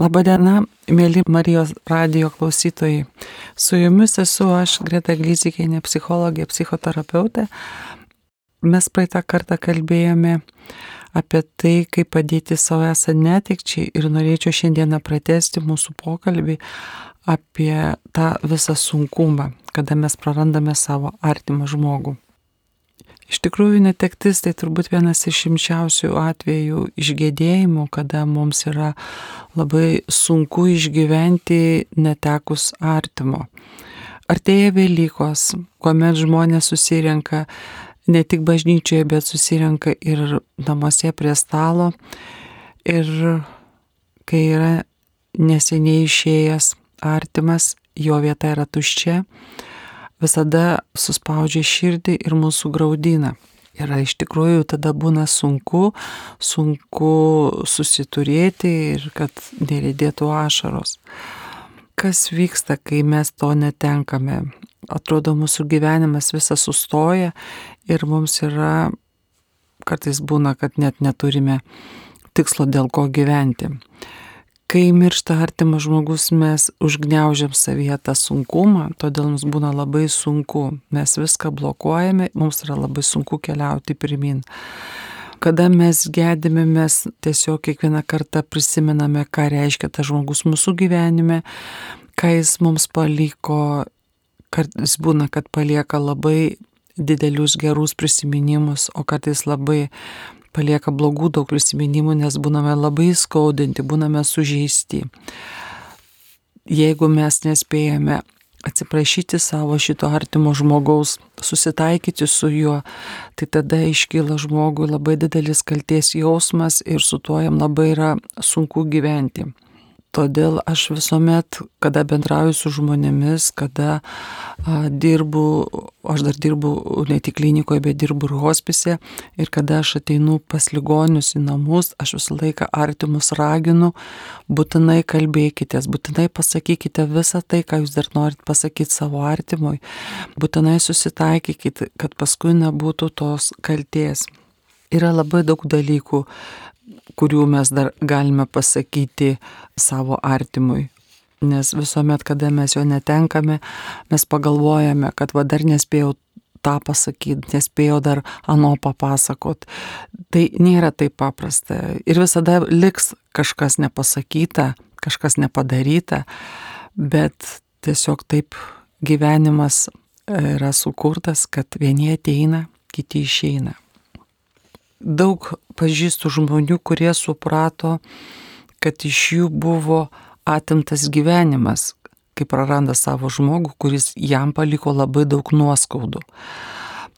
Labadiena, mėly Marijos radio klausytojai. Su jumis esu aš, Greta Glyzikinė, psichologė, psichoterapeutė. Mes praeitą kartą kalbėjome apie tai, kaip padėti savo esant netikčiai ir norėčiau šiandieną pratesti mūsų pokalbį apie tą visą sunkumą, kada mes prarandame savo artimą žmogų. Iš tikrųjų, netektis tai turbūt vienas iš šimčiausių atvejų išgėdėjimų, kada mums yra labai sunku išgyventi netekus artimo. Artėja Velykos, kuomet žmonės susirenka ne tik bažnyčioje, bet susirenka ir namuose prie stalo. Ir kai yra neseniai išėjęs artimas, jo vieta yra tuščia visada suspaudžia širdį ir mūsų graudina. Ir iš tikrųjų tada būna sunku, sunku susiturėti ir kad neridėtų ašaros. Kas vyksta, kai mes to netenkame? Atrodo, mūsų gyvenimas visas sustoja ir mums yra, kartais būna, kad net neturime tikslo dėl ko gyventi kai miršta artimas žmogus, mes užgneužiam savyje tą sunkumą, todėl mums būna labai sunku. Mes viską blokuojame, mums yra labai sunku keliauti pirmin. Kada mes gedime, mes tiesiog kiekvieną kartą prisimename, ką reiškia tas žmogus mūsų gyvenime, ką jis mums paliko. Kartais būna, kad palieka labai didelius gerus prisiminimus, o kartais labai palieka blogų daug prisiminimų, nes būname labai skaudinti, būname sužeisti. Jeigu mes nespėjame atsiprašyti savo šito artimo žmogaus, susitaikyti su juo, tai tada iškyla žmogui labai didelis kalties jausmas ir su tuo jam labai yra sunku gyventi. Todėl aš visuomet, kada bendrauju su žmonėmis, kada a, dirbu, aš dar dirbu ne tik klinikoje, bet dirbu ir hospise, ir kada aš ateinu pas ligonius į namus, aš visą laiką artimus raginu, būtinai kalbėkite, būtinai pasakykite visą tai, ką jūs dar norit pasakyti savo artimui, būtinai susitaikykite, kad paskui nebūtų tos kalties. Yra labai daug dalykų, kurių mes dar galime pasakyti savo artimui. Nes visuomet, kada mes jo netenkame, mes pagalvojame, kad va dar nespėjau tą pasakyti, nespėjau dar ano papasakot. Tai nėra taip paprasta. Ir visada liks kažkas nepasakyta, kažkas nepadaryta, bet tiesiog taip gyvenimas yra sukurtas, kad vieni ateina, kiti išeina daug pažįstu žmonių, kurie suprato, kad iš jų buvo atimtas gyvenimas, kai praranda savo žmogų, kuris jam paliko labai daug nuoskaudų.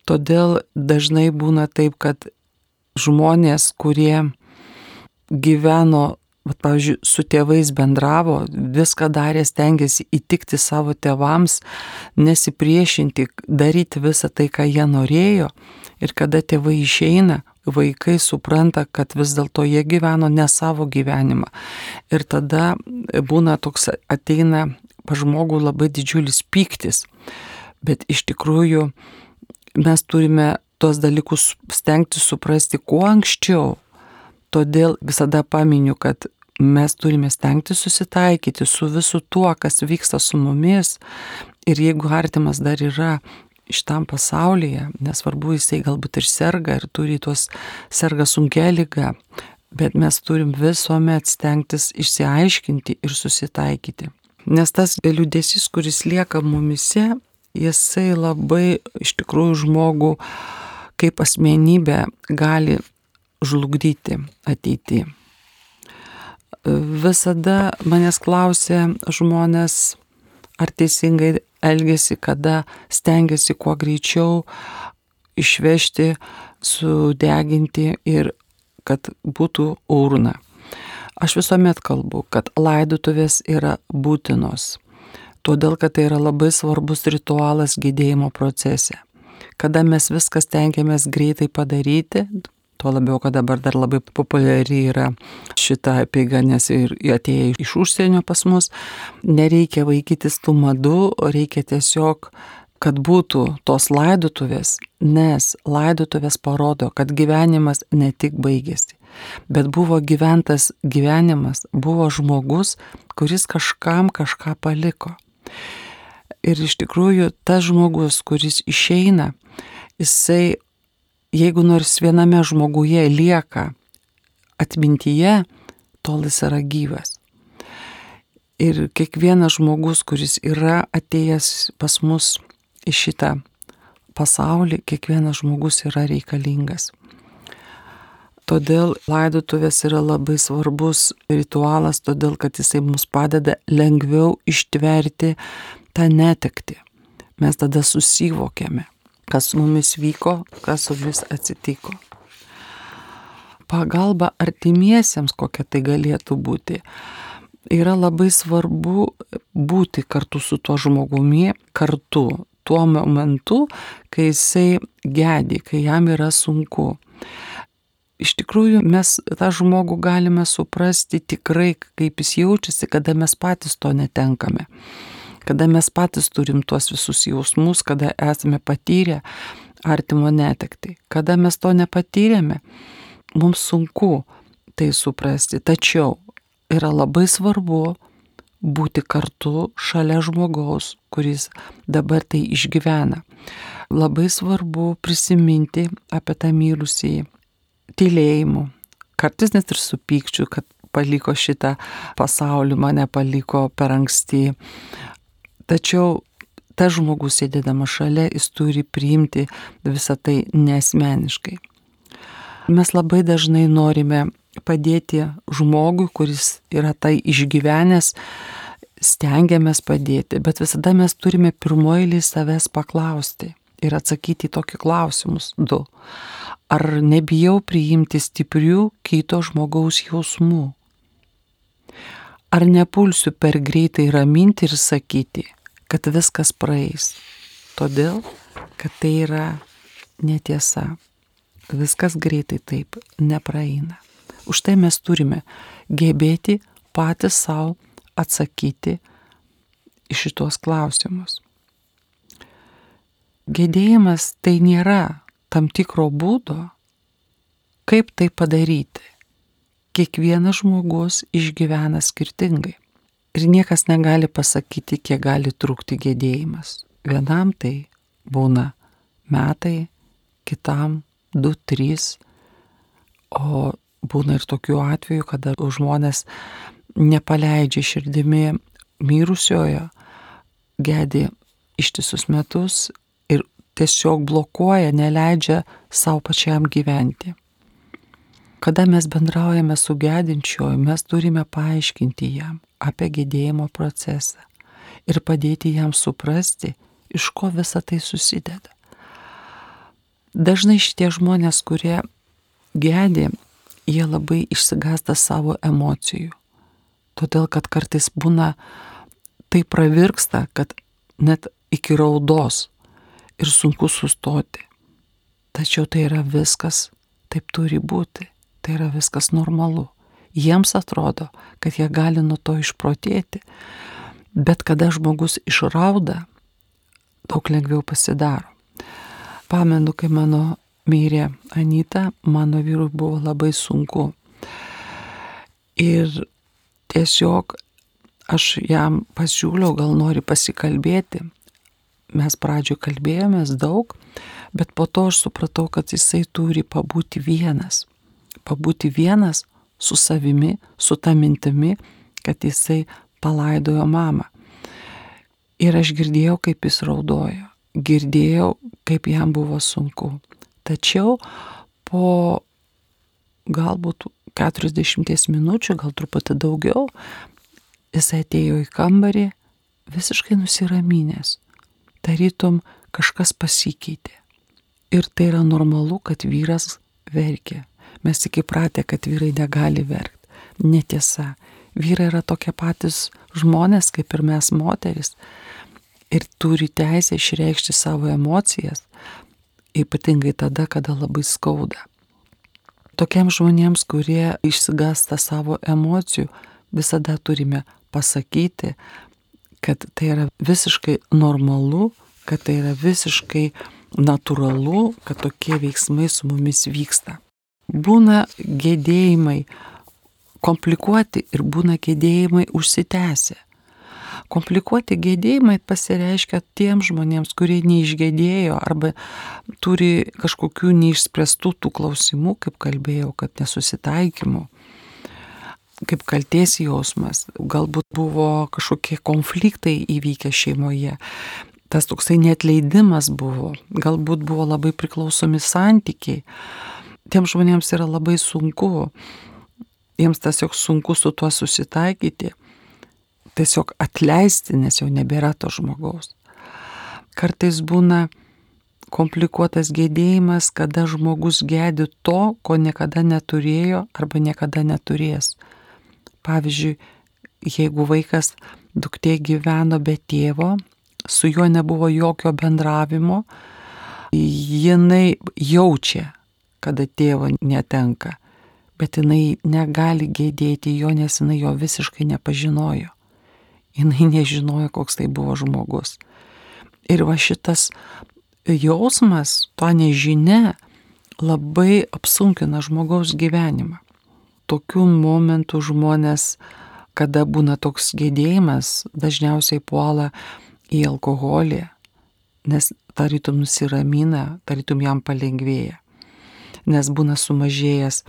Todėl dažnai būna taip, kad žmonės, kurie gyveno, bet, pavyzdžiui, su tėvais bendravo, viską darė, stengiasi įtikti savo tėvams, nesipriešinti, daryti visą tai, ką jie norėjo. Ir kada tėvai išeina, vaikai supranta, kad vis dėlto jie gyveno ne savo gyvenimą. Ir tada būna toks ateina pa žmogų labai didžiulis pyktis. Bet iš tikrųjų mes turime tos dalykus stengti suprasti kuo anksčiau. Todėl visada paminiu, kad mes turime stengti susitaikyti su visu tuo, kas vyksta su mumis. Ir jeigu artimas dar yra šitam pasaulyje, nesvarbu, jisai galbūt ir serga ir turi tuos serga sunkia lyga, bet mes turim visuomet stengtis išsiaiškinti ir susitaikyti. Nes tas liūdėsis, kuris lieka mumise, jisai labai iš tikrųjų žmogų kaip asmenybę gali žlugdyti ateityje. Visada manęs klausė žmonės, ar teisingai elgesi, kada stengiasi kuo greičiau išvežti, sudeginti ir kad būtų urna. Aš visuomet kalbu, kad laidutuvės yra būtinos, todėl kad tai yra labai svarbus ritualas gydėjimo procese. Kada mes viskas tengiamės greitai padaryti, Tuo labiau, kad dabar dar labai populiari yra šita apeiga, nes ir atėję iš užsienio pas mus, nereikia vaikytis tų madų, reikia tiesiog kad būtų tos laidotuvės, nes laidotuvės parodo, kad gyvenimas ne tik baigėsi, bet buvo gyventas gyvenimas, buvo žmogus, kuris kažkam kažką paliko. Ir iš tikrųjų tas žmogus, kuris išeina, jisai, jeigu nors viename žmoguje lieka atmintyje, tol jis yra gyvas. Ir kiekvienas žmogus, kuris yra atėjęs pas mus į šitą pasaulį, kiekvienas žmogus yra reikalingas. Todėl laidotuvės yra labai svarbus ritualas, todėl kad jisai mums padeda lengviau ištverti tą netekti. Mes tada susivokėme, kas su mumis vyko, kas su mumis atsitiko. Pagalba artimiesiems, kokia tai galėtų būti, yra labai svarbu būti kartu su tuo žmogumi, kartu tuo momentu, kai jisai gedi, kai jam yra sunku iš tikrųjų mes tą žmogų galime suprasti tikrai, kaip jis jaučiasi, kada mes patys to netenkame. Kada mes patys turim tuos visus jausmus, kada esame patyrę artimo netekti. Kada mes to nepatyrėme, mums sunku tai suprasti. Tačiau yra labai svarbu būti kartu šalia žmogaus, kuris dabar tai išgyvena. Labai svarbu prisiminti apie tą mylusį tylėjimu, kartais net ir su pykčiu, kad paliko šitą pasaulį, mane paliko per anksti. Tačiau tas žmogus sėdėdama šalia, jis turi priimti visą tai nesmeniškai. Mes labai dažnai norime padėti žmogui, kuris yra tai išgyvenęs, stengiamės padėti, bet visada mes turime pirmoji savęs paklausti ir atsakyti į tokį klausimus du. Ar nebijau priimti stiprių kito žmogaus jausmų? Ar nepulsiu per greitai raminti ir sakyti, kad viskas praeis? Todėl, kad tai yra netiesa. Viskas greitai taip nepraeina. Už tai mes turime gebėti patys savo atsakyti į šitos klausimus. Gedėjimas tai nėra tam tikro būdo, kaip tai padaryti. Kiekvienas žmogus išgyvena skirtingai. Ir niekas negali pasakyti, kiek gali trukti gedėjimas. Vienam tai būna metai, kitam du, trys, o būna ir tokių atvejų, kada žmonės nepaleidžia širdimi mirusiojo, gedi ištisus metus tiesiog blokuoja, neleidžia savo pačiam gyventi. Kada mes bendraujame su gedinčioju, mes turime paaiškinti jam apie gedėjimo procesą ir padėti jam suprasti, iš ko visa tai susideda. Dažnai šitie žmonės, kurie gedi, jie labai išsigasta savo emocijų. Todėl, kad kartais būna tai pravirksta, kad net iki raudos ir sunku sustoti. Tačiau tai yra viskas, taip turi būti, tai yra viskas normalu. Jiems atrodo, kad jie gali nuo to išprotėti, bet kada žmogus išrauda, daug lengviau pasidaro. Pamenu, kai mano mirė Anita, mano vyrui buvo labai sunku. Ir tiesiog aš jam pasiūliau, gal nori pasikalbėti mes pradžioje kalbėjomės daug, bet po to aš supratau, kad jisai turi pabūti vienas. Pabūti vienas su savimi, su ta mintimi, kad jisai palaidojo mamą. Ir aš girdėjau, kaip jis raudojo, girdėjau, kaip jam buvo sunku. Tačiau po galbūt 40 minučių, gal truputį daugiau, jisai atėjo į kambarį visiškai nusiraminęs tarytum kažkas pasikeitė. Ir tai yra normalu, kad vyras verkia. Mes tik įpratę, kad vyrai negali verkti. Netiesa. Vyrai yra tokie patys žmonės, kaip ir mes moteris. Ir turi teisę išreikšti savo emocijas, ypatingai tada, kada labai skauda. Tokiems žmonėms, kurie išsigasta savo emocijų, visada turime pasakyti, kad tai yra visiškai normalu, kad tai yra visiškai natūralu, kad tokie veiksmai su mumis vyksta. Būna gedėjimai komplikuoti ir būna gedėjimai užsitęsę. Komplikuoti gedėjimai pasireiškia tiems žmonėms, kurie neišgėdėjo arba turi kažkokių neišspręstų tų klausimų, kaip kalbėjau, kad nesusitaikymų, kaip kalties jausmas, galbūt buvo kažkokie konfliktai įvykę šeimoje, tas toksai netleidimas buvo, galbūt buvo labai priklausomi santykiai. Tiem žmonėms yra labai sunku, jiems tiesiog sunku su tuo susitaikyti, tiesiog atleisti, nes jau nebėra to žmogaus. Kartais būna komplikuotas gėdėjimas, kada žmogus gėdi to, ko niekada neturėjo arba niekada neturės. Pavyzdžiui, jeigu vaikas duktė gyveno be tėvo, su juo nebuvo jokio bendravimo, jinai jaučia, kada tėvo netenka, bet jinai negali gėdėti jo, nes jinai jo visiškai nepažinojo. Jinai nežinojo, koks tai buvo žmogus. Ir va šitas jausmas, to nežinia, labai apsunkina žmogaus gyvenimą. Tokių momentų žmonės, kada būna toks gėdėjimas, dažniausiai puola į alkoholį, nes tarytum nusiramina, tarytum jam palengvėja. Nes būna sumažėjęs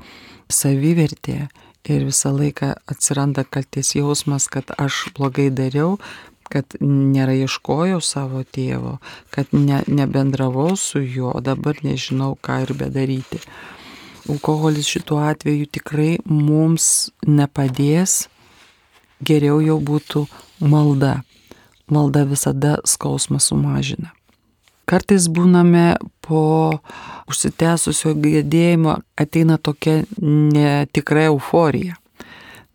savivertė ir visą laiką atsiranda kalties jausmas, kad aš blogai dariau, kad nėra ieškojau savo tėvo, kad ne, nebendravau su juo, o dabar nežinau, ką ir bedaryti. Alkoholis šituo atveju tikrai mums nepadės, geriau jau būtų malda. Malda visada skausmą sumažina. Kartais būname po užsitęsusio gėdėjimo ateina tokia netikra euforija.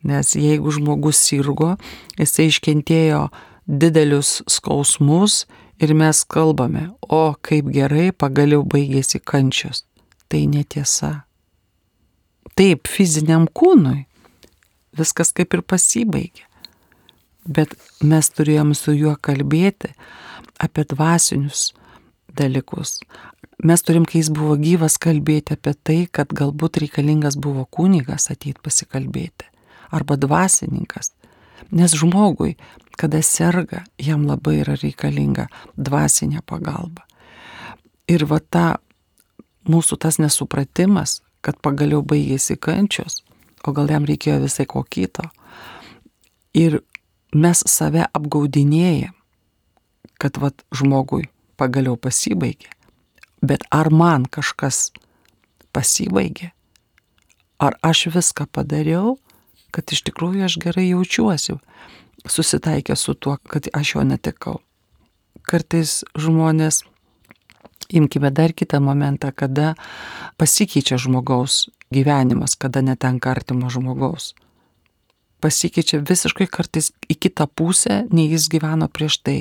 Nes jeigu žmogus sirgo, jisai iškentėjo didelius skausmus ir mes kalbame, o kaip gerai pagaliau baigėsi kančios. Tai netiesa. Taip, fiziniam kūnui viskas kaip ir pasibaigė. Bet mes turėjom su juo kalbėti apie dvasinius dalykus. Mes turim, kai jis buvo gyvas, kalbėti apie tai, kad galbūt reikalingas buvo kunigas ateit pasikalbėti. Arba dvasininkas. Nes žmogui, kada serga, jam labai yra reikalinga dvasinė pagalba. Ir va ta mūsų tas nesupratimas, kad pagaliau baigėsi kančios, o gal jam reikėjo visai ko kito. Ir mes save apgaudinėjom, kad vat žmogui pagaliau pasibaigė. Bet ar man kažkas pasibaigė? Ar aš viską padariau, kad iš tikrųjų aš gerai jaučiuosi, susitaikę su tuo, kad aš jo netekau. Kartais žmonės, imkime dar kitą momentą, kada pasikeičia žmogaus gyvenimas, kada netenka artimo žmogaus. Pasikeičia visiškai kartais į kitą pusę, nei jis gyveno prieš tai.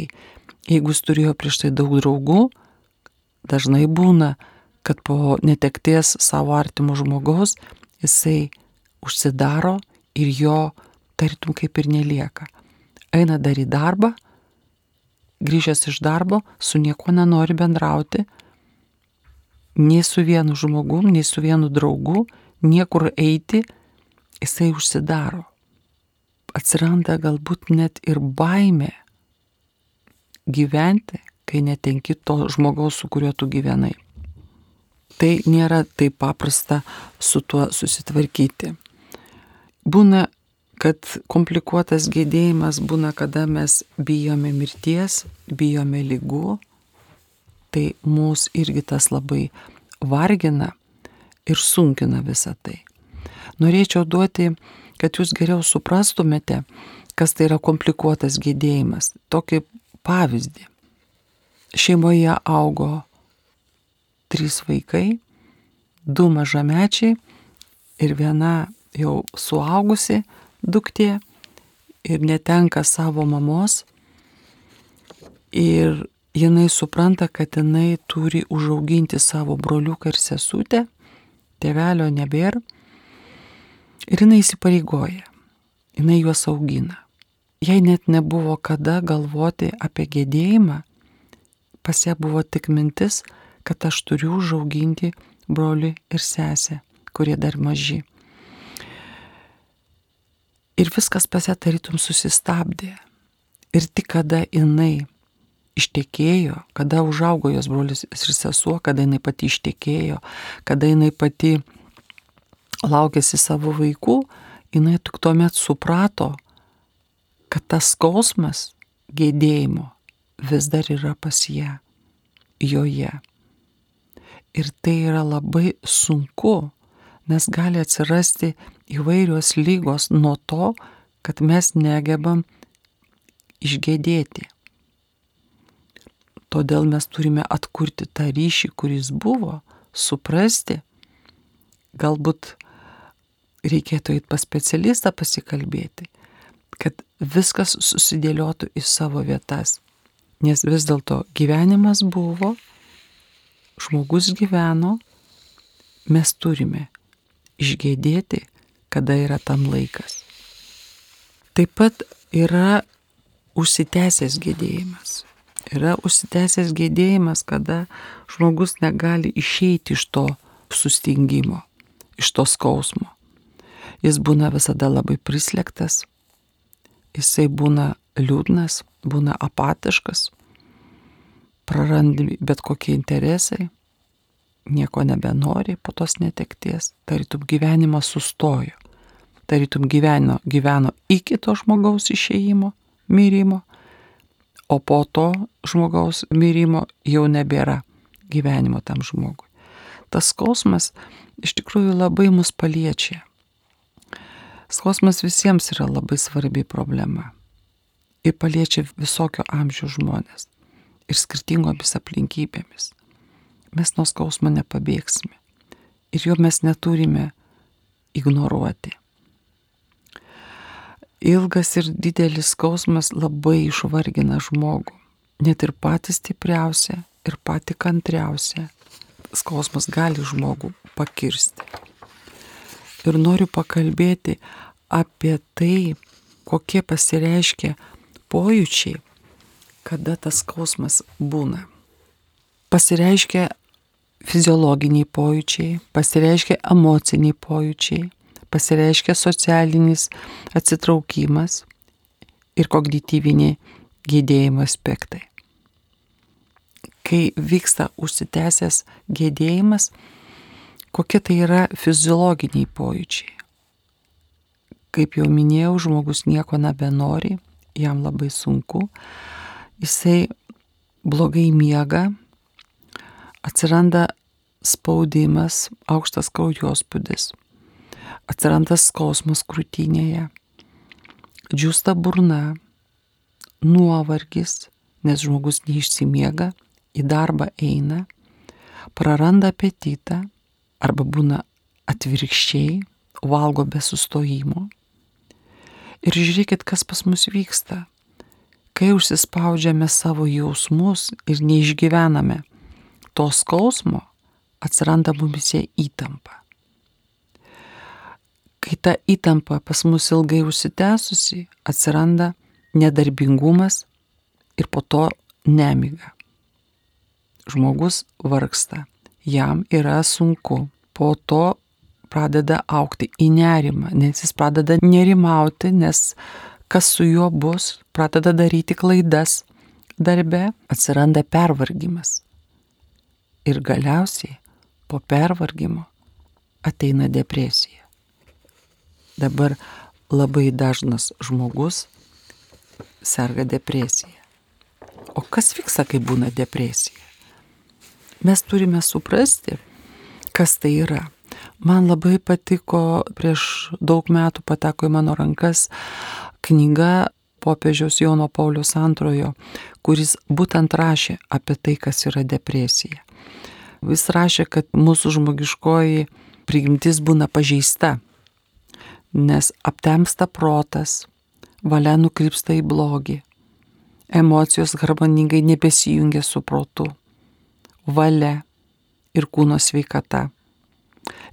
Jeigu jis turėjo prieš tai daug draugų, dažnai būna, kad po netekties savo artimo žmogaus jisai užsidaro ir jo tarytum kaip ir nelieka. Eina daryti darbą, grįžęs iš darbo, su niekuo nenori bendrauti, nei su vienu žmogum, nei su vienu draugu, niekur eiti, jisai užsidaro. Atsiranda galbūt net ir baime gyventi, kai netenki to žmogaus, su kuriuo tu gyvenai. Tai nėra taip paprasta su tuo susitvarkyti. Būna, kad komplikuotas gėdėjimas būna, kada mes bijome mirties, bijome lygų. Tai mūsų irgi tas labai vargina ir sunkina visą tai. Norėčiau duoti, kad jūs geriau suprastumėte, kas tai yra komplikuotas gėdėjimas. Tokį pavyzdį. Šeimoje augo trys vaikai, du mažamečiai ir viena jau suaugusi duktė ir netenka savo mamos. Ir jinai supranta, kad jinai turi užauginti savo broliuką ir sesutę, tėvelio nebėra. Ir jinai įsipareigoja, jinai juos augina jai net nebuvo kada galvoti apie gedėjimą, pas ją buvo tik mintis, kad aš turiu užauginti broli ir sesę, kurie dar maži. Ir viskas pas ją tarytum susistabdė. Ir tik kada jinai ištekėjo, kada užaugo jos brolis ir sesuo, kada jinai pati ištekėjo, kada jinai pati laukėsi savo vaikų, jinai tik tuomet suprato, kad tas skausmas gėdėjimo vis dar yra pas ją, joje. Ir tai yra labai sunku, nes gali atsirasti įvairios lygos nuo to, kad mes negebam išgėdėti. Todėl mes turime atkurti tą ryšį, kuris buvo, suprasti, galbūt reikėtų eiti pas specialistą pasikalbėti, kad viskas susidėliotų į savo vietas. Nes vis dėlto gyvenimas buvo, žmogus gyveno, mes turime išgėdėti, kada yra tam laikas. Taip pat yra užsitęsęs gėdėjimas. Yra užsitęsęs gėdėjimas, kada žmogus negali išeiti iš to sustingimo, iš to skausmo. Jis būna visada labai prislėgtas, jisai būna liūdnas, būna apatiškas, prarandi bet kokie interesai, nieko nebenori po tos netekties, tarytum gyvenimas sustojo, tarytum gyveno, gyveno iki to žmogaus išėjimo, mirimo, o po to žmogaus mirimo jau nebėra gyvenimo tam žmogui. Tas skausmas iš tikrųjų labai mus paliečia. Skausmas visiems yra labai svarbi problema. Ir paliečia visokio amžiaus žmonės. Ir skirtingomis aplinkybėmis. Mes nuo skausmo nepabėgsime. Ir jo mes neturime ignoruoti. Ilgas ir didelis skausmas labai išvargina žmogų. Net ir patį stipriausią ir patį kantriausią. Skausmas gali žmogų pakirsti ir noriu pakalbėti apie tai, kokie pasireiškia pojūčiai, kada tas skausmas būna. Pasireiškia fiziologiniai pojūčiai, pasireiškia emociniai pojūčiai, pasireiškia socialinis atsitraukimas ir kognityviniai gėdėjimo aspektai. Kai vyksta užsitęsęs gėdėjimas, Kokie tai yra fiziologiniai pojūčiai? Kaip jau minėjau, žmogus nieko nebenori, jam labai sunku, jisai blogai miega, atsiranda spaudimas, aukštas kraujospūdis, atsiranda skausmas krūtinėje, džiūsta burna, nuovargis, nes žmogus neišsimiega, į darbą eina, praranda apetitą, arba būna atvirkščiai, valgo be sustojimo. Ir žiūrėkit, kas pas mus vyksta. Kai užsispaudžiame savo jausmus ir neišgyvename to skausmo, atsiranda mumise įtampa. Kai ta įtampa pas mus ilgai užsitęsusi, atsiranda nedarbingumas ir po to nemiga. Žmogus vargsta jam yra sunku. Po to pradeda aukti į nerimą, nes jis pradeda nerimauti, nes kas su juo bus, pradeda daryti klaidas darbe, atsiranda pervargimas. Ir galiausiai po pervargimo ateina depresija. Dabar labai dažnas žmogus serga depresija. O kas vyksta, kai būna depresija? mes turime suprasti, kas tai yra. Man labai patiko, prieš daug metų pateko į mano rankas knyga popiežiaus Jono Paulius II, kuris būtent rašė apie tai, kas yra depresija. Jis rašė, kad mūsų žmogiškoji prigimtis būna pažeista, nes aptemsta protas, valia nukrypsta į blogį, emocijos harmoningai nebesijungia su protu valia ir kūno sveikata.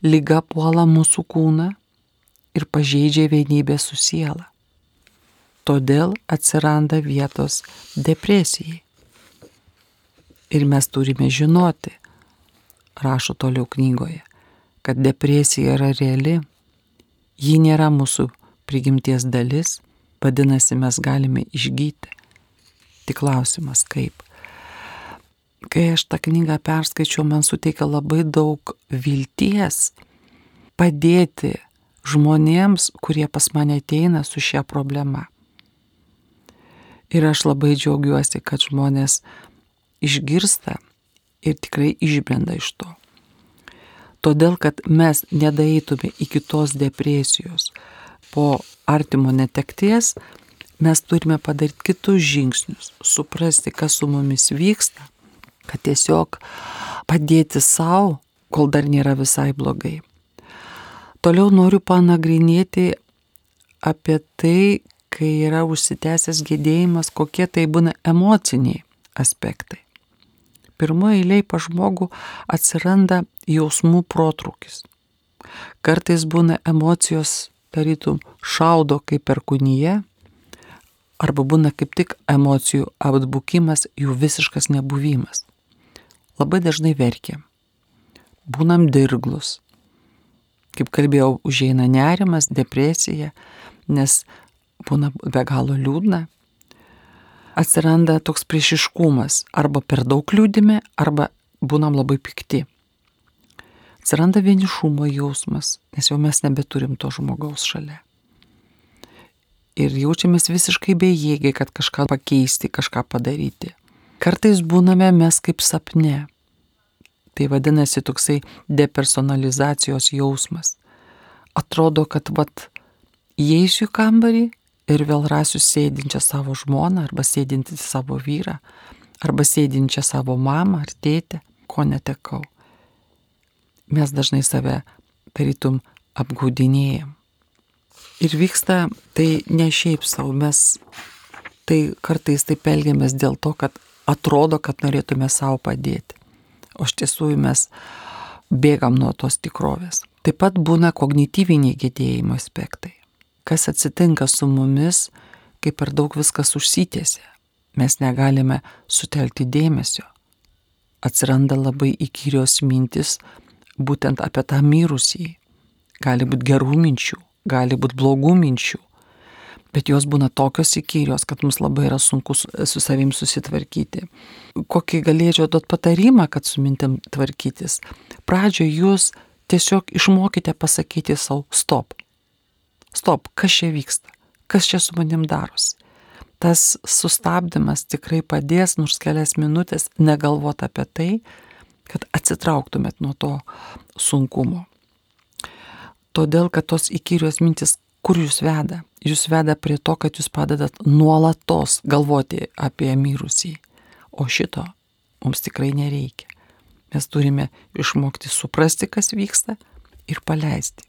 Liga puola mūsų kūną ir pažeidžia vienybę su siela. Todėl atsiranda vietos depresijai. Ir mes turime žinoti, rašo toliau knygoje, kad depresija yra reali, ji nėra mūsų prigimties dalis, vadinasi, mes galime išgyti. Tik klausimas kaip. Kai aš tą knygą perskaičiau, man suteikia labai daug vilties padėti žmonėms, kurie pas mane ateina su šia problema. Ir aš labai džiaugiuosi, kad žmonės išgirsta ir tikrai išbrenda iš to. Todėl, kad mes nedaeitume iki tos depresijos po artimo netekties, mes turime padaryti kitus žingsnius, suprasti, kas su mumis vyksta, kad tiesiog padėti savo, kol dar nėra visai blogai. Toliau noriu panagrinėti apie tai, kai yra užsitęsęs gėdėjimas, kokie tai būna emociniai aspektai. Pirmoje eilėje pa žmogų atsiranda jausmų protrukis. Kartais būna emocijos, tarytum, šaudo kaip per kūnyje, arba būna kaip tik emocijų atbukimas, jų visiškas nebuvimas. Labai dažnai verkiam. Būnam dirglus, kaip kalbėjau, užeina nerimas, depresija, nes būna be galo liūdna. Atsiranda toks priešiškumas, arba per daug liūdime, arba būnam labai pikti. Atsiranda vienišumo jausmas, nes jau mes nebeturim to žmogaus šalia. Ir jaučiamės visiškai bejėgiai, kad kažką pakeisti, kažką padaryti. Kartais būname mes kaip sapne, Tai vadinasi toksai depersonalizacijos jausmas. Atrodo, kad vat įeisiu į kambarį ir vėl rasiu sėdinčią savo žmoną arba sėdinti savo vyrą arba sėdinčią savo mamą ar tėtę, ko netekau. Mes dažnai save tarytum apgaudinėjom. Ir vyksta tai ne šiaip savo, mes tai kartais taip elgiamės dėl to, kad atrodo, kad norėtume savo padėti o iš tiesų mes bėgam nuo tos tikrovės. Taip pat būna kognityviniai gedėjimo aspektai. Kas atsitinka su mumis, kai per daug viskas užsitėsi. Mes negalime sutelkti dėmesio. Atsiranda labai įkyrios mintis būtent apie tą mirusį. Gali būti gerų minčių, gali būti blogų minčių, bet jos būna tokios įkyrios, kad mums labai yra sunku su, su savim susitvarkyti. Kokį galėčiau duoti patarimą, kad su mintim tvarkytis? Pradžioje jūs tiesiog išmokite pasakyti savo stop. Stop, kas čia vyksta? Kas čia su manim darosi? Tas sustabdymas tikrai padės nors kelias minutės negalvoti apie tai, kad atsitrauktumėt nuo to sunkumo. Todėl, kad tos įkyrios mintis kur jūs veda? Jūs veda prie to, kad jūs padedat nuolatos galvoti apie mirusį. O šito mums tikrai nereikia. Mes turime išmokti suprasti, kas vyksta ir paleisti.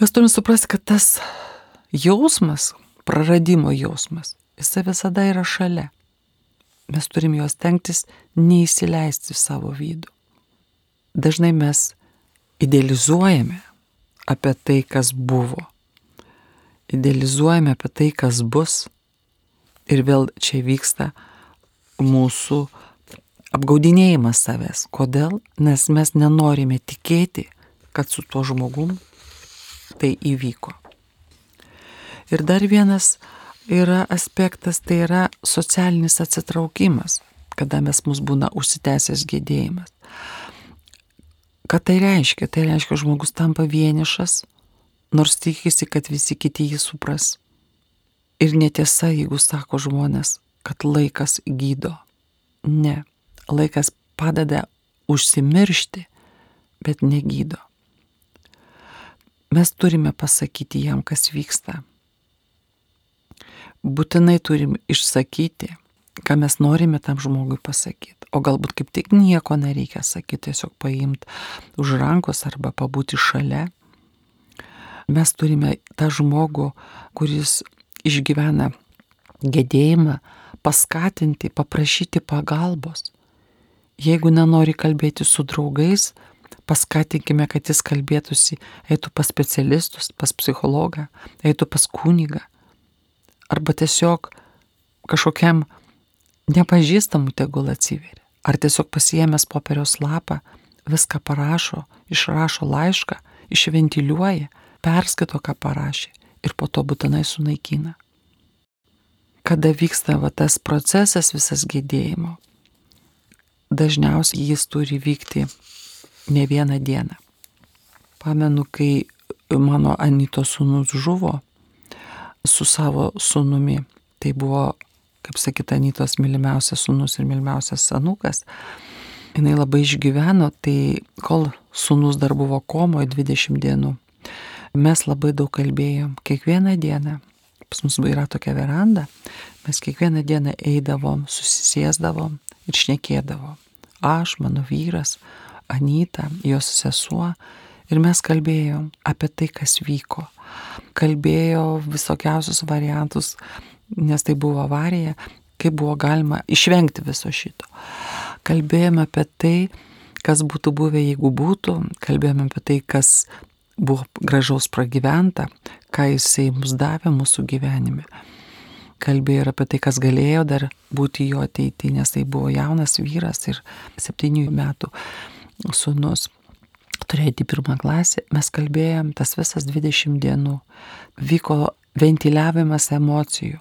Mes turime suprasti, kad tas jausmas, praradimo jausmas, jisai visada yra šalia. Mes turim juos tenktis neįsileisti savo vidų. Dažnai mes idealizuojame apie tai, kas buvo. Idealizuojame apie tai, kas bus. Ir vėl čia vyksta mūsų apgaudinėjimas savęs. Kodėl? Nes mes nenorime tikėti, kad su tuo žmogum tai įvyko. Ir dar vienas yra aspektas, tai yra socialinis atsitraukimas, kada mes mus būna užsitęsęs gėdėjimas. Ką tai reiškia? Tai reiškia, žmogus tampa vienišas, nors tikisi, kad visi kiti jį supras. Ir netiesa, jeigu sako žmonės, kad laikas gydo. Ne, laikas padeda užsimiršti, bet negydo. Mes turime pasakyti jam, kas vyksta. Būtinai turim išsakyti, ką mes norime tam žmogui pasakyti. O galbūt kaip tik nieko nereikia sakyti, tiesiog paimti už rankos arba pabūti šalia. Mes turime tą žmogų, kuris išgyvena gedėjimą, paskatinti, paprašyti pagalbos. Jeigu nenori kalbėti su draugais, paskatinkime, kad jis kalbėtųsi, eitų pas specialistus, pas psichologą, eitų pas kunigą. Arba tiesiog kažkokiam nepažįstamų tegul atsiveria ar tiesiog pasiemęs popieriaus lapą viską parašo, išrašo laišką, išventiliuoja, perskaito, ką parašė ir po to būtinai sunaikina. Kada vyksta va, tas procesas visas gėdėjimo, dažniausiai jis turi vykti ne vieną dieną. Pamenu, kai mano Anito sūnus žuvo su savo sūnumi, tai buvo, kaip sakyt, Anitos mylimiausias sūnus ir mylimiausias sanukas, jinai labai išgyveno, tai kol sūnus dar buvo komoje 20 dienų, mes labai daug kalbėjom, kiekvieną dieną. Pas mus yra tokia veranda, mes kiekvieną dieną eidavom, susisėsdavom ir šnekėdavom. Aš, mano vyras, Anita, jos sesuo ir mes kalbėjom apie tai, kas vyko. Kalbėjo visokiausius variantus, nes tai buvo avarija, kaip buvo galima išvengti viso šito kalbėjome apie tai, kas būtų buvę, jeigu būtų, kalbėjome apie tai, kas buvo gražaus pragyventa, ką jisai mus davė mūsų gyvenime. Kalbėjo ir apie tai, kas galėjo dar būti jo ateityje, nes tai buvo jaunas vyras ir septynių metų sunus. Turėti pirmą klasę, mes kalbėjom tas visas 20 dienų. Vyko ventiliavimas emocijų.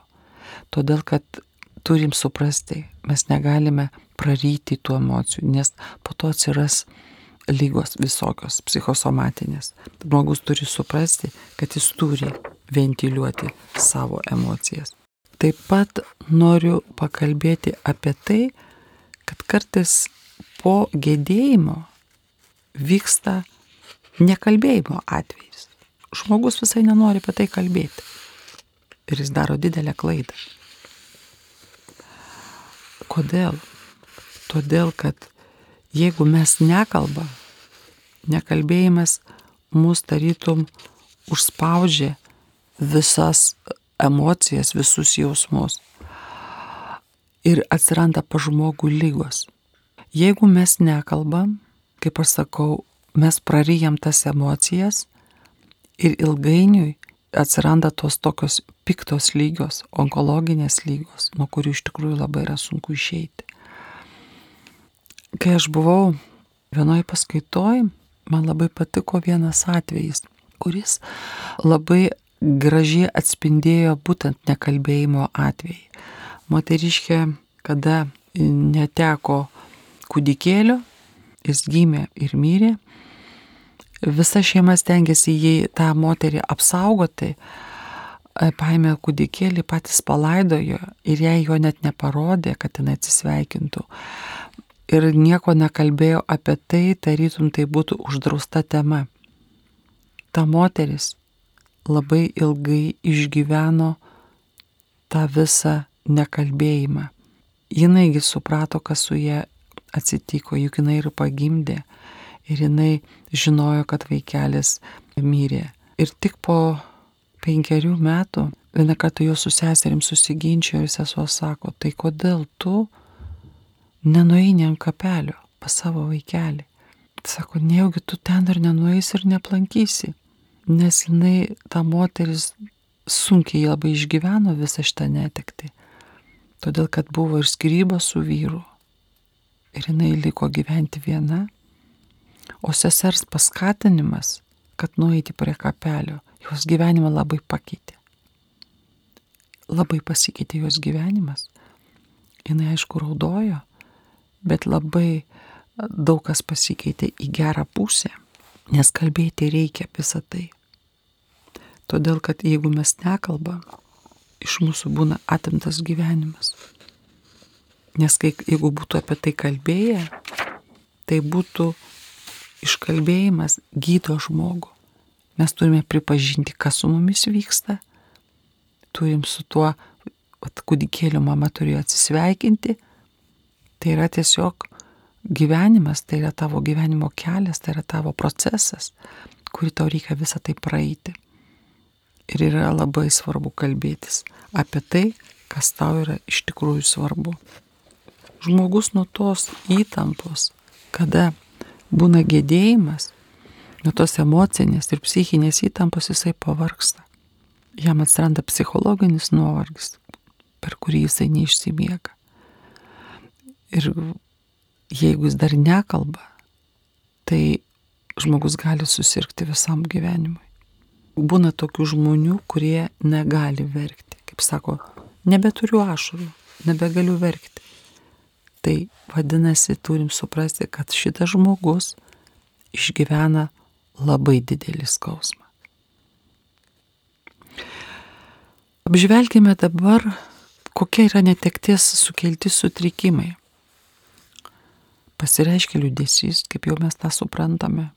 Todėl, kad turim suprasti, mes negalime praryti tų emocijų, nes po to atsiras lygos visokios, psichosomatinės. Žmogus turi suprasti, kad jis turi ventiliuoti savo emocijas. Taip pat noriu pakalbėti apie tai, kad kartais po gedėjimo vyksta nekalbėjimo atvejais. Žmogus visai nenori apie tai kalbėti. Ir jis daro didelę klaidą. Kodėl? Todėl, kad jeigu mes nekalbam, nekalbėjimas mus tarytum užspaudžia visas emocijas, visus jausmus. Ir atsiranda pa žmogų lygos. Jeigu mes nekalbam, kaip aš sakau, mes praryjam tas emocijas ir ilgainiui atsiranda tos tokios piktos lygios, onkologinės lygos, nuo kurių iš tikrųjų labai yra sunku išeiti. Kai aš buvau vienoje paskaitoje, man labai patiko vienas atvejis, kuris labai gražiai atspindėjo būtent nekalbėjimo atvejį. Moteriškė, kada neteko kūdikėlio, jis gimė ir mirė, visa šeima stengiasi jį tą moterį apsaugoti, paėmė kūdikėlį, patys palaidojo ir jai jo net neparodė, kad jinai atsisveikintų ir nieko nekalbėjo apie tai, tarytum tai būtų uždrausta tema. Ta moteris labai ilgai išgyveno tą visą nekalbėjimą. Jinaigi suprato, kas su ją atsitiko, juk jinai ir pagimdė ir jinai žinojo, kad vaikelis mirė. Ir tik po penkerių metų vieną kartą jo su seserim susiginčio ir sesuo sako, tai kodėl tu nenueini ant kapelio pas savo vaikelį. Sako, nejaugi tu ten ir nenueisi ir neplankysi. Nes jinai, ta moteris, sunkiai labai išgyveno visą šitą netekti. Todėl, kad buvo ir skyryba su vyru. Ir jinai liko gyventi viena. O sesers paskatinimas, kad nueiti prie kapelio, jos gyvenimą labai pakeitė. Labai pasikeitė jos gyvenimas. Jis aišku raudojo, bet labai daug kas pasikeitė į gerą pusę, nes kalbėti reikia visą tai. Todėl, kad jeigu mes nekalbam, iš mūsų būna atimtas gyvenimas. Nes kai, jeigu būtų apie tai kalbėję, tai būtų iškalbėjimas gydo žmogų. Mes turime pripažinti, kas su mumis vyksta. Turim su tuo, kūdikėlio mama turėjo atsisveikinti, Tai yra tiesiog gyvenimas, tai yra tavo gyvenimo kelias, tai yra tavo procesas, kurį tau reikia visą tai praeiti. Ir yra labai svarbu kalbėtis apie tai, kas tau yra iš tikrųjų svarbu. Žmogus nuo tos įtampos, kada būna gėdėjimas, nuo tos emocinės ir psichinės įtampos jisai pavarksta. Jam atsiranda psichologinis nuovargis, per kurį jisai neišsimiega. Ir jeigu jis dar nekalba, tai žmogus gali susirgti visam gyvenimui. Būna tokių žmonių, kurie negali verkti. Kaip sako, nebeturiu ašarų, nebegaliu verkti. Tai vadinasi, turim suprasti, kad šitas žmogus išgyvena labai didelį skausmą. Apžvelgime dabar, kokie yra netekties sukelti sutrikimai. Pasireiškia liūdėsys, kaip jau mes tą suprantame.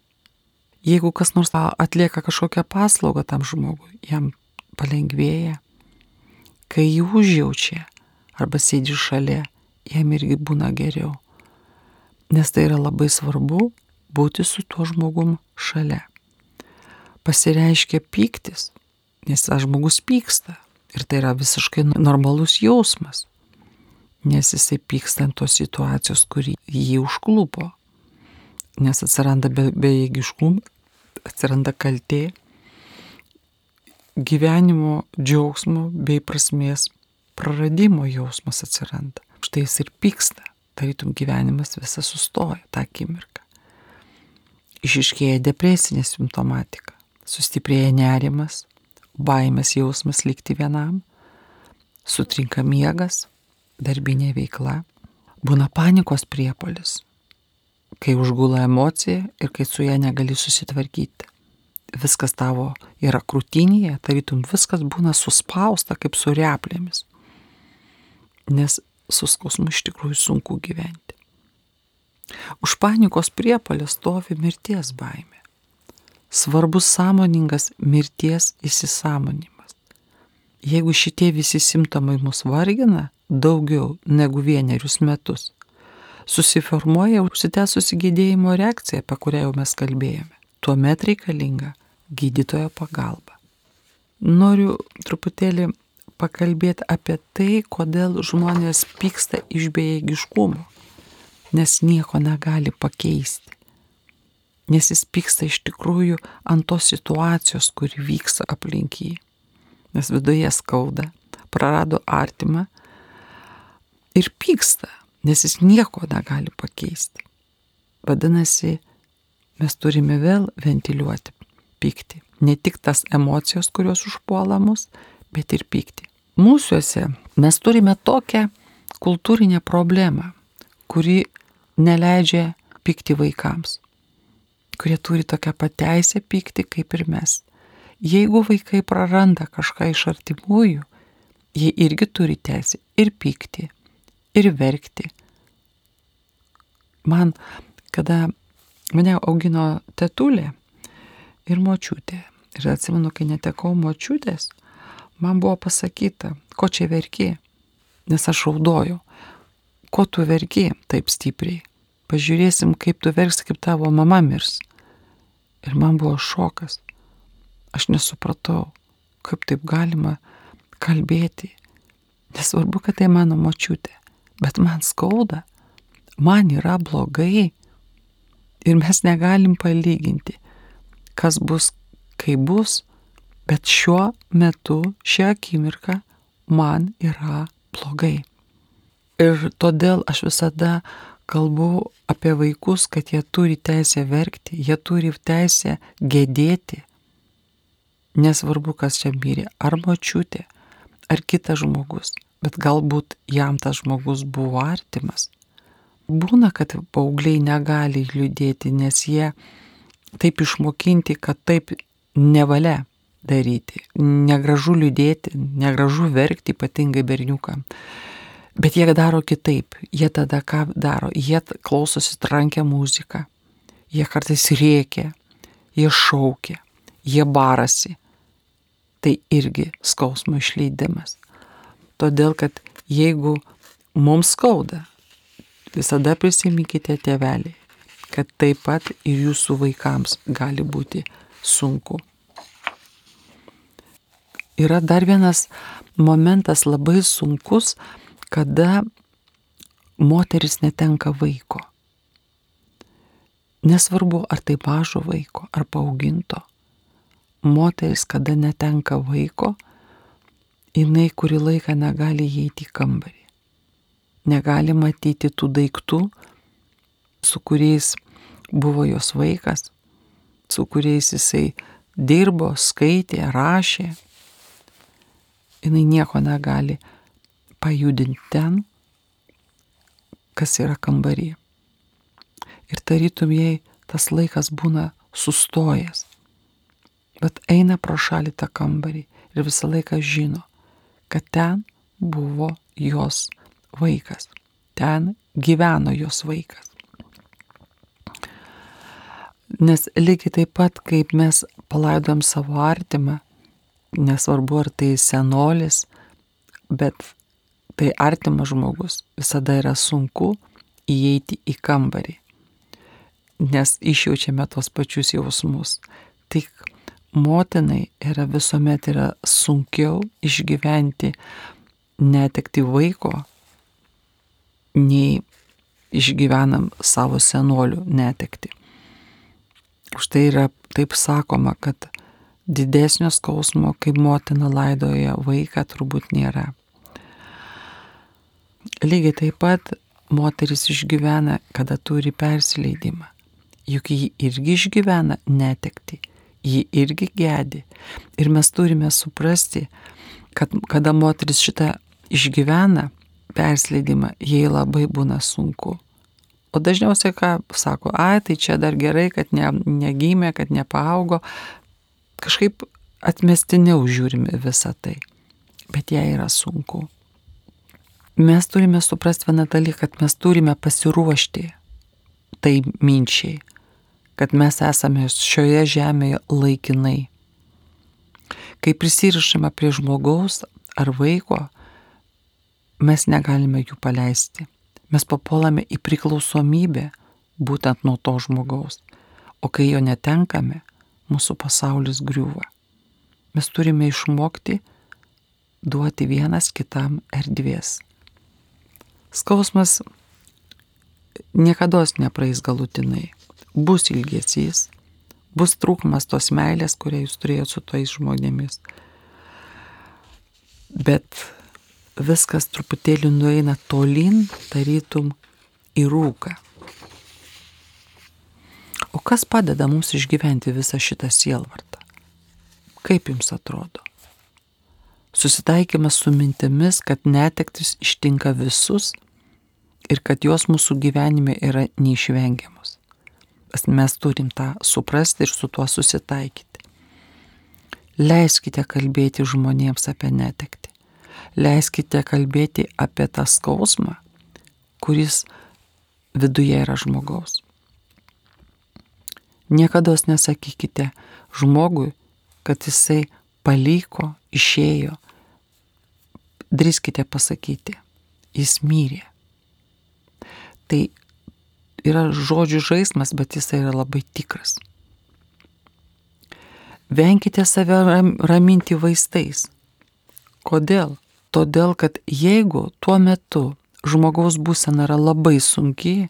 Jeigu kas nors atlieka kažkokią paslaugą tam žmogui, jam palengvėja. Kai jį užjaučia arba sėdi šalia, jam irgi būna geriau. Nes tai yra labai svarbu būti su tuo žmogum šalia. Pasireiškia pyktis, nes tas žmogus pyksta. Ir tai yra visiškai normalus jausmas nes jisai pyksta ant tos situacijos, kuri jį užklupo. Nes atsiranda bejėgiškumas, atsiranda kaltė, gyvenimo džiaugsmo bei prasmės praradimo jausmas atsiranda. Štai jis ir pyksta, tarytum gyvenimas visas sustoja tą akimirką. Išiškėja depresinė simptomatika, sustiprėja nerimas, baimės jausmas likti vienam, sutrinka miegas, darbinė veikla, būna panikos priepolis, kai užgula emocija ir kai su ją negali susitvarkyti. Viskas tavo yra krūtinėje, tarytum viskas būna suspausta kaip su replėmis. Nes su skausmu iš tikrųjų sunku gyventi. Už panikos priepalę stovi mirties baimė. Svarbus sąmoningas mirties įsisamonimas. Jeigu šitie visi simptomai mus vargina, daugiau negu vienerius metus, susiformuoja užsitęsusi gydėjimo reakcija, apie kurią jau mes kalbėjome. Tuomet reikalinga gydytojo pagalba. Noriu truputėlį pakalbėti apie tai, kodėl žmonės pyksta iš bejėgiškumo, nes nieko negali pakeisti. Nes jis pyksta iš tikrųjų ant tos situacijos, kuri vyksta aplink jį. Nes viduje skauda, prarado artimą, ir pyksta, nes jis nieko negali pakeisti. Vadinasi, mes turime vėl ventiliuoti pyktį. Ne tik tas emocijos, kurios užpuola mus, bet ir pyktį. Mūsųse mes turime tokią kultūrinę problemą, kuri neleidžia pykti vaikams, kurie turi tokią pateisę pykti kaip ir mes. Jeigu vaikai praranda kažką iš artimųjų, jie irgi turi teisę ir pykti, ir verkti. Man, kada mane augino tetulė ir močiutė, ir atsimenu, kai netekau močiutės, man buvo pasakyta, ko čia verki, nes aš raudoju, ko tu verki taip stipriai. Pažiūrėsim, kaip tu verksi, kaip tavo mama mirs. Ir man buvo šokas. Aš nesupratau, kaip taip galima kalbėti. Nesvarbu, kad tai mano močiutė bet man skauda, man yra blogai ir mes negalim palyginti, kas bus, kai bus, bet šiuo metu, šią akimirką man yra blogai. Ir todėl aš visada kalbu apie vaikus, kad jie turi teisę verkti, jie turi teisę gedėti. Nesvarbu, kas čia mirė, ar močiutė, ar kitas žmogus bet galbūt jam tas žmogus buvo artimas. Būna, kad paaugliai negali liūdėti, nes jie taip išmokinti, kad taip nevalia daryti. Negražu liūdėti, negražu verkti, ypatingai berniukam. Bet jie daro kitaip. Jie tada ką daro? Jie klausosi trankę muziką. Jie kartais rėkia, jie šaukia, jie barasi. Tai irgi skausmo išleidimas. Todėl, kad jeigu mums skauda, visada prisiminkite tėveliai, kad taip pat ir jūsų vaikams gali būti sunku. Yra dar vienas momentas labai sunkus, kada moteris netenka vaiko. Nesvarbu, ar tai mažo vaiko, ar paauginto. Moteris, kada netenka vaiko, jinai kurį laiką negali įeiti į kambarį. Negali matyti tų daiktų, su kuriais buvo jos vaikas, su kuriais jisai dirbo, skaitė, rašė. Jis nieko negali pajudinti ten, kas yra kambarį. Ir tarytum jai tas laikas būna sustojęs. Bet eina pro šalį tą kambarį ir visą laiką žino, kad ten buvo jos vaikas. Ten gyveno jos vaikas. Nes lygiai taip pat, kaip mes palaidom savo artimą, nesvarbu ar tai senolis, bet tai artimas žmogus, visada yra sunku įeiti į kambarį, nes išjaučiame tos pačius jausmus. Tik motinai yra visuomet yra sunkiau išgyventi netekti vaiko, nei išgyvenam savo senolių netekti. Už tai yra taip sakoma, kad didesnio skausmo, kaip motina laidoja vaiką, turbūt nėra. Lygiai taip pat moteris išgyvena, kada turi persileidimą. Juk ji irgi išgyvena netekti, ji irgi gedi. Ir mes turime suprasti, kad kada moteris šitą išgyvena persileidimą, jai labai būna sunku. O dažniausiai ką sako, ai, tai čia dar gerai, kad ne, negimė, kad nepaaugo. Kažkaip atmestiniau žiūrime visą tai. Bet jai yra sunku. Mes turime suprasti vieną dalyką, kad mes turime pasiruošti tai minčiai, kad mes esame šioje žemėje laikinai. Kai prisirišame prie žmogaus ar vaiko, mes negalime jų paleisti mes papuolame į priklausomybę būtent nuo to žmogaus. O kai jo netenkame, mūsų pasaulis griūva. Mes turime išmokti duoti vienas kitam erdvės. Skausmas niekada nepraeis galutinai. Bus ilgesys, bus trūkumas tos meilės, kurią jūs turėjote su tais žmonėmis. Bet viskas truputėlį nueina tolin, tarytum į rūką. O kas padeda mums išgyventi visą šitą sielvartą? Kaip jums atrodo? Susitaikymas su mintimis, kad netektis ištinka visus ir kad jos mūsų gyvenime yra neišvengiamos. Mes turim tą suprasti ir su tuo susitaikyti. Leiskite kalbėti žmonėms apie netekti leiskite kalbėti apie tą skausmą, kuris viduje yra žmogaus. Niekada nesakykite žmogui, kad jisai paliko, išėjo. Drįskite pasakyti, jis myrė. Tai yra žodžių žaidimas, bet jis yra labai tikras. Venkite save raminti vaistais. Kodėl? Todėl, kad jeigu tuo metu žmogaus būsena yra labai sunki,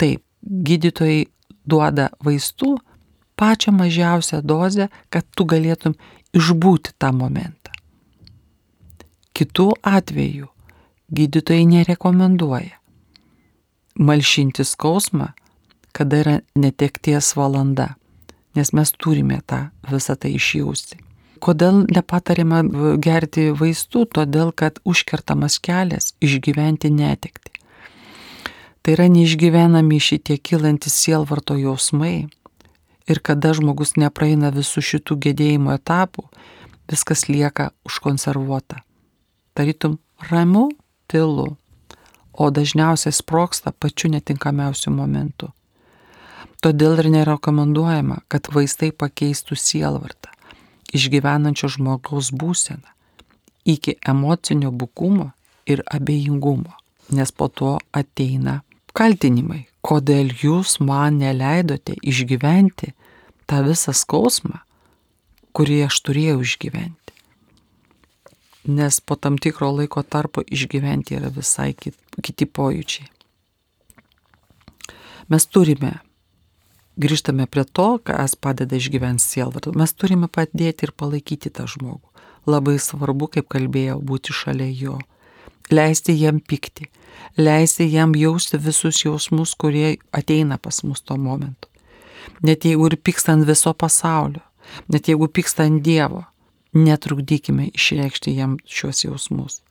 taip, gydytojai duoda vaistų pačią mažiausią dozę, kad tu galėtum išbūti tą momentą. Kitų atvejų gydytojai nerekomenduoja malšinti skausmą, kada yra netekties valanda, nes mes turime tą visą tai išjausti. Kodėl nepatarėme gerti vaistų? Todėl, kad užkertamas kelias išgyventi netekti. Tai yra neišgyvenami šitie kylantis sielvarto jausmai. Ir kada žmogus nepraeina visų šitų gedėjimo etapų, viskas lieka užkonservuota. Tarytum ramu, tylu, o dažniausiai sproksta pačiu netinkamiausiu momentu. Todėl ir nerekomenduojama, kad vaistai pakeistų sielvartą išgyvenančio žmogaus būseną iki emocinio bukumo ir abejingumo, nes po to ateina kaltinimai, kodėl jūs man neleidote išgyventi tą visą skausmą, kurį aš turėjau išgyventi. Nes po tam tikro laiko tarpo išgyventi yra visai kiti pojūčiai. Mes turime grįžtame prie to, kas padeda išgyventi sielvartą. Mes turime padėti ir palaikyti tą žmogų. Labai svarbu, kaip kalbėjau, būti šalia jo. Leisti jam pykti, leisti jam jausti visus jausmus, kurie ateina pas mus tuo momentu. Net jeigu ir pyksta ant viso pasaulio, net jeigu pyksta ant Dievo, netrukdykime išreikšti jam šios jausmus.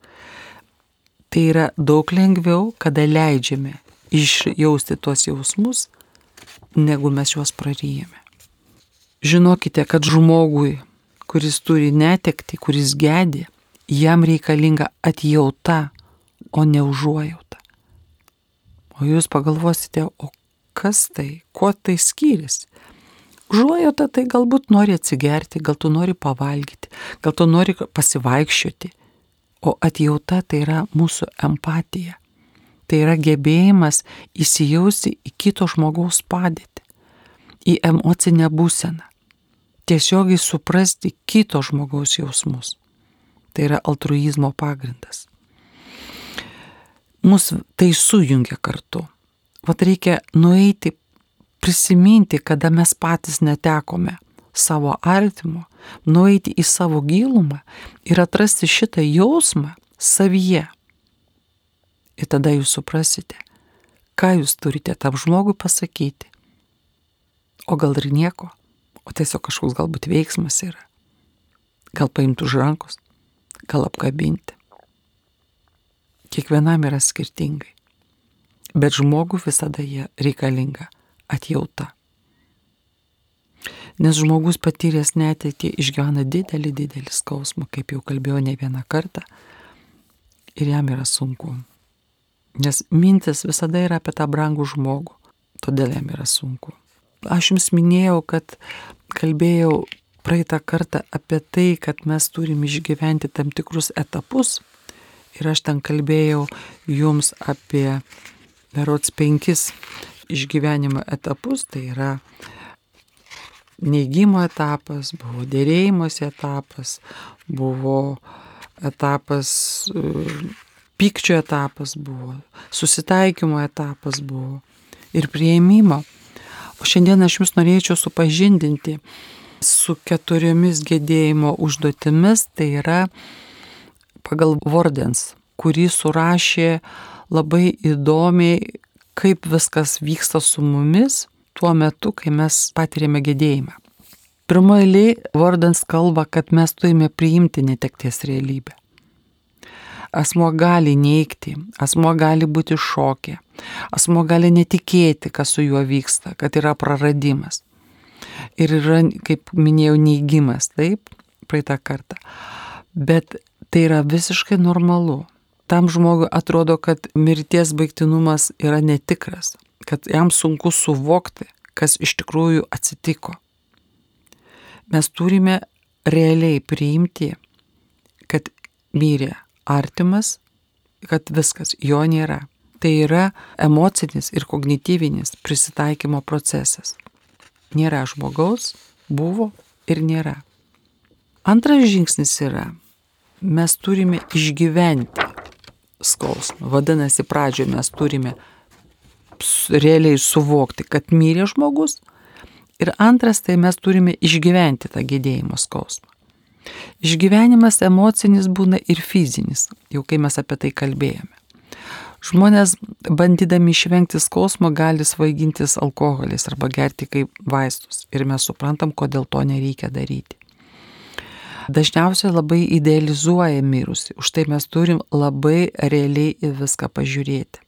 Tai yra daug lengviau, kada leidžiame išjausti tuos jausmus, negu mes juos praryjame. Žinokite, kad žmogui, kuris turi netekti, kuris gedė, jam reikalinga atjauta, o ne užuojauta. O jūs pagalvosite, o kas tai, kuo tai skiriasi? Užuojauta tai galbūt nori atsigerti, gal tu nori pavalgyti, gal tu nori pasivaikščioti. O atjauta tai yra mūsų empatija. Tai yra gebėjimas įsijausti į kito žmogaus padėtį, į emocinę būseną. Tiesiogiai suprasti kito žmogaus jausmus. Tai yra altruizmo pagrindas. Mūsų tai sujungia kartu. Vat reikia nueiti, prisiminti, kada mes patys netekome savo artimo, nueiti į savo gilumą ir atrasti šitą jausmą savyje. Ir tada jūs suprasite, ką jūs turite tam žmogui pasakyti. O gal ir nieko, o tiesiog kažkoks galbūt veiksmas yra. Gal paimtų už rankos, gal apkabinti. Kiekvienam yra skirtingai. Bet žmogui visada jie reikalinga atjauta. Nes žmogus patyręs neteitį išgyvena didelį, didelį skausmą, kaip jau kalbėjau ne vieną kartą, ir jam yra sunku. Nes mintis visada yra apie tą brangų žmogų, todėl jam yra sunku. Aš jums minėjau, kad kalbėjau praeitą kartą apie tai, kad mes turim išgyventi tam tikrus etapus. Ir aš ten kalbėjau jums apie berots penkis išgyvenimo etapus. Tai yra neigimo etapas, buvo dėrėjimuose etapas, buvo etapas, pykčio etapas buvo, susitaikymo etapas buvo ir prieimimo. O šiandien aš jums norėčiau supažindinti su keturiomis gedėjimo užduotimis, tai yra pagal Vordens, kurį surašė labai įdomiai, kaip viskas vyksta su mumis tuo metu, kai mes patiriame gedėjimą. Pirmoji eilė Vordens kalba, kad mes turime priimti netekties realybę. Asmo gali neikti, asmo gali būti šokė, asmo gali netikėti, kas su juo vyksta, kad yra praradimas ir yra, kaip minėjau, neįgymas, taip, praeitą kartą. Bet tai yra visiškai normalu. Tam žmogui atrodo, kad mirties baigtinumas yra netikras, kad jam sunku suvokti, kas iš tikrųjų atsitiko. Mes turime realiai priimti, kad mirė artimas, kad viskas, jo nėra. Tai yra emocinis ir kognityvinis prisitaikymo procesas. Nėra žmogaus, buvo ir nėra. Antras žingsnis yra, mes turime išgyventi skausmą. Vadinasi, pradžioje mes turime realiai suvokti, kad mirė žmogus. Ir antras, tai mes turime išgyventi tą gėdėjimo skausmą. Išgyvenimas emocinis būna ir fizinis, jau kai mes apie tai kalbėjome. Žmonės, bandydami išvengti skausmo, gali svaigintis alkoholis arba gerti kaip vaistus. Ir mes suprantam, kodėl to nereikia daryti. Dažniausiai labai idealizuoja mirusi, už tai mes turim labai realiai į viską pažiūrėti.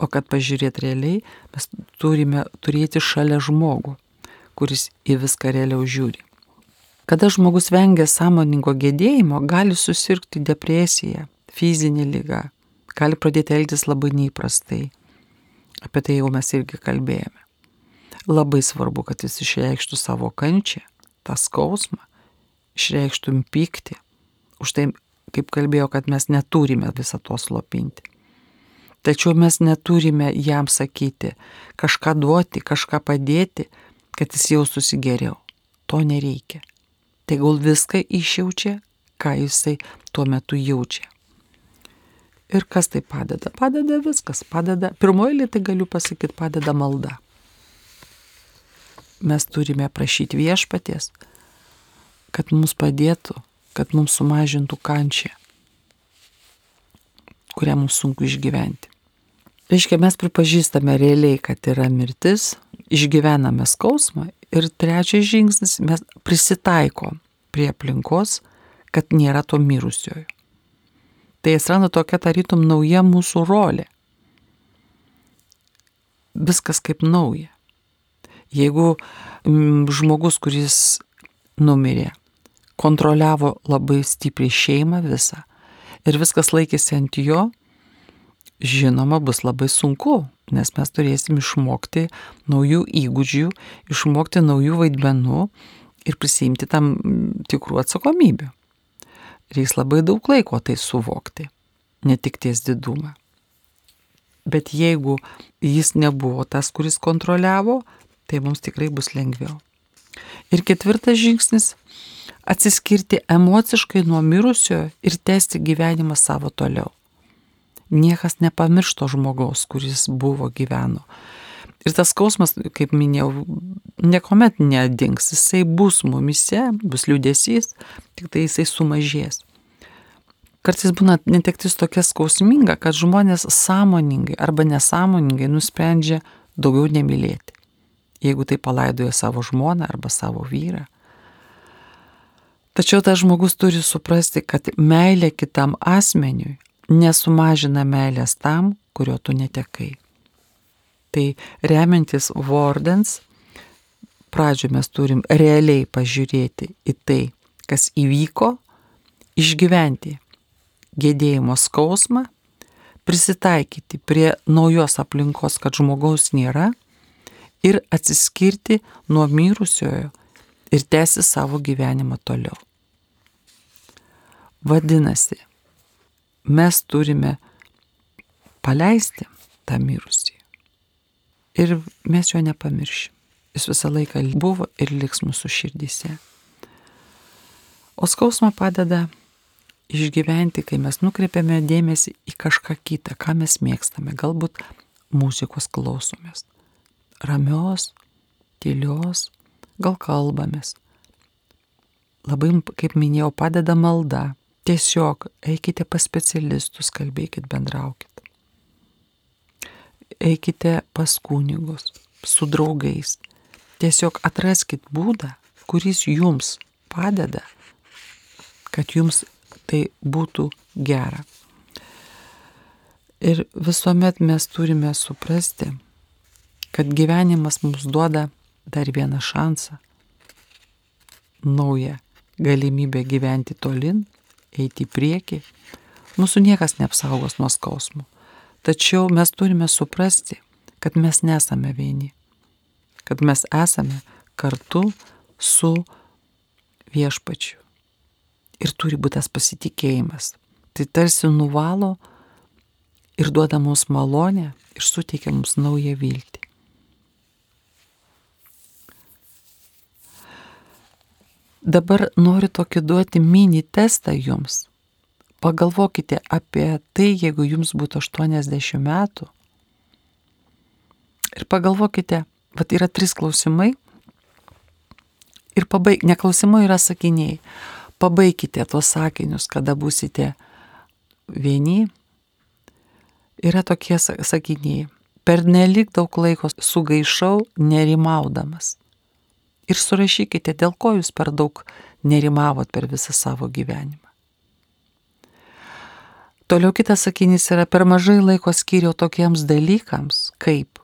O kad pažiūrėti realiai, mes turime turėti šalia žmogų, kuris į viską realiau žiūri. Kada žmogus vengia sąmoningo gedėjimo, gali susirgti depresiją, fizinį lygą, gali pradėti elgtis labai neįprastai. Apie tai jau mes irgi kalbėjome. Labai svarbu, kad jis išreikštų savo kančią, tą skausmą, išreikštum pyktį. Už tai, kaip kalbėjau, kad mes neturime visą to slopinti. Tačiau mes neturime jam sakyti, kažką duoti, kažką padėti, kad jis jaustųsi geriau. To nereikia. Tegul viską išjaučia, ką jisai tuo metu jaučia. Ir kas tai padeda? Padeda viskas. Padeda, pirmoji lytai galiu pasakyti, padeda malda. Mes turime prašyti viešpaties, kad mums padėtų, kad mums sumažintų kančią. kurią mums sunku išgyventi. Reiškia, mes pripažįstame realiai, kad yra mirtis, išgyvename skausmą ir trečias žingsnis, mes prisitaiko prie aplinkos, kad nėra to mirusiojo. Tai atsiranda tokia tarytum nauja mūsų rolė. Viskas kaip nauja. Jeigu mm, žmogus, kuris numirė, kontroliavo labai stipriai šeimą visą ir viskas laikėsi ant jo, žinoma, bus labai sunku, nes mes turėsim išmokti naujų įgūdžių, išmokti naujų vaidmenų ir prisimti tam tikrų atsakomybių. Reiks labai daug laiko tai suvokti, ne tik ties didumą. Bet jeigu jis nebuvo tas, kuris kontroliavo, tai mums tikrai bus lengviau. Ir ketvirtas žingsnis - atsiskirti emociškai nuo mirusiojo ir tęsti gyvenimą savo toliau. Niekas nepamiršto žmogaus, kuris buvo gyveno. Ir tas skausmas, kaip minėjau, niekuomet nedings, jisai bus mumise, bus liūdėsys, tik tai jisai sumažės. Kartais būna netektis tokia skausminga, kad žmonės sąmoningai arba nesąmoningai nusprendžia daugiau nemylėti jeigu tai palaidoja savo žmoną arba savo vyrą. Tačiau tas žmogus turi suprasti, kad meilė kitam asmeniui nesumažina meilės tam, kurio tu netekai. Tai remiantis Vordens, pradžio mes turim realiai pažiūrėti į tai, kas įvyko, išgyventi gėdėjimo skausmą, prisitaikyti prie naujos aplinkos, kad žmogaus nėra ir atsiskirti nuo mirusiojo ir tęsti savo gyvenimą toliau. Vadinasi, mes turime paleisti tą mirusį. Ir mes jo nepamiršim. Jis visą laiką buvo ir liks mūsų širdyse. O skausmą padeda išgyventi, kai mes nukreipiame dėmesį į kažką kitą, ką mes mėgstame. Galbūt muzikos klausomės ramios, tylios, gal kalbamės. Labai, kaip minėjau, padeda malda. Tiesiog eikite pas specialistus, kalbėkit, bendraukit. Eikite pas kunigus, su draugais. Tiesiog atraskit būdą, kuris jums padeda, kad jums tai būtų gera. Ir visuomet mes turime suprasti, kad gyvenimas mums duoda dar vieną šansą, naują galimybę gyventi tolin, eiti į priekį. Mūsų niekas neapsaugos nuo skausmų. Tačiau mes turime suprasti, kad mes nesame vieni, kad mes esame kartu su viešpačiu. Ir turi būti tas pasitikėjimas. Tai tarsi nuvalo ir duoda mums malonę ir suteikia mums naują viltį. Dabar noriu tokį duoti mini testą jums. Pagalvokite apie tai, jeigu jums būtų 80 metų. Ir pagalvokite, va yra trys klausimai. Ir pabaig, ne klausimai yra sakiniai. Pabaikite tuos sakinius, kada būsite vieni. Yra tokie sakiniai. Per nelik daug laiko sugaišau nerimaudamas ir surašykite, dėl ko jūs per daug nerimavot per visą savo gyvenimą. Toliau kitas sakinys yra per mažai laiko skiriau tokiems dalykams, kaip.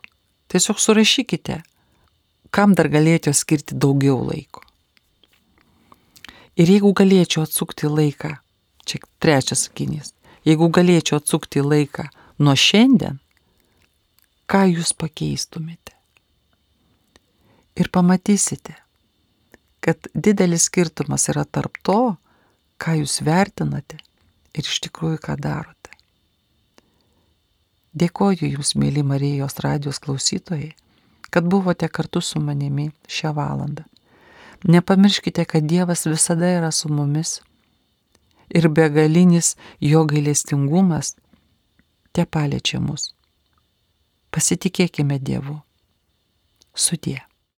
Tiesiog surašykite, kam dar galėčiau skirti daugiau laiko. Ir jeigu galėčiau atsukti laiką, čia trečias sakinys, jeigu galėčiau atsukti laiką nuo šiandien, ką jūs pakeistumėte? ir pamatysite, kad didelis skirtumas yra tarp to, ką jūs vertinate ir iš tikrųjų ką darote. Dėkoju Jums, mėly Marijos radijos klausytojai, kad buvote kartu su manimi šią valandą. Nepamirškite, kad Dievas visada yra su mumis ir begalinis jo gailestingumas te paliečia mus. Pasitikėkime Dievu. Sudie.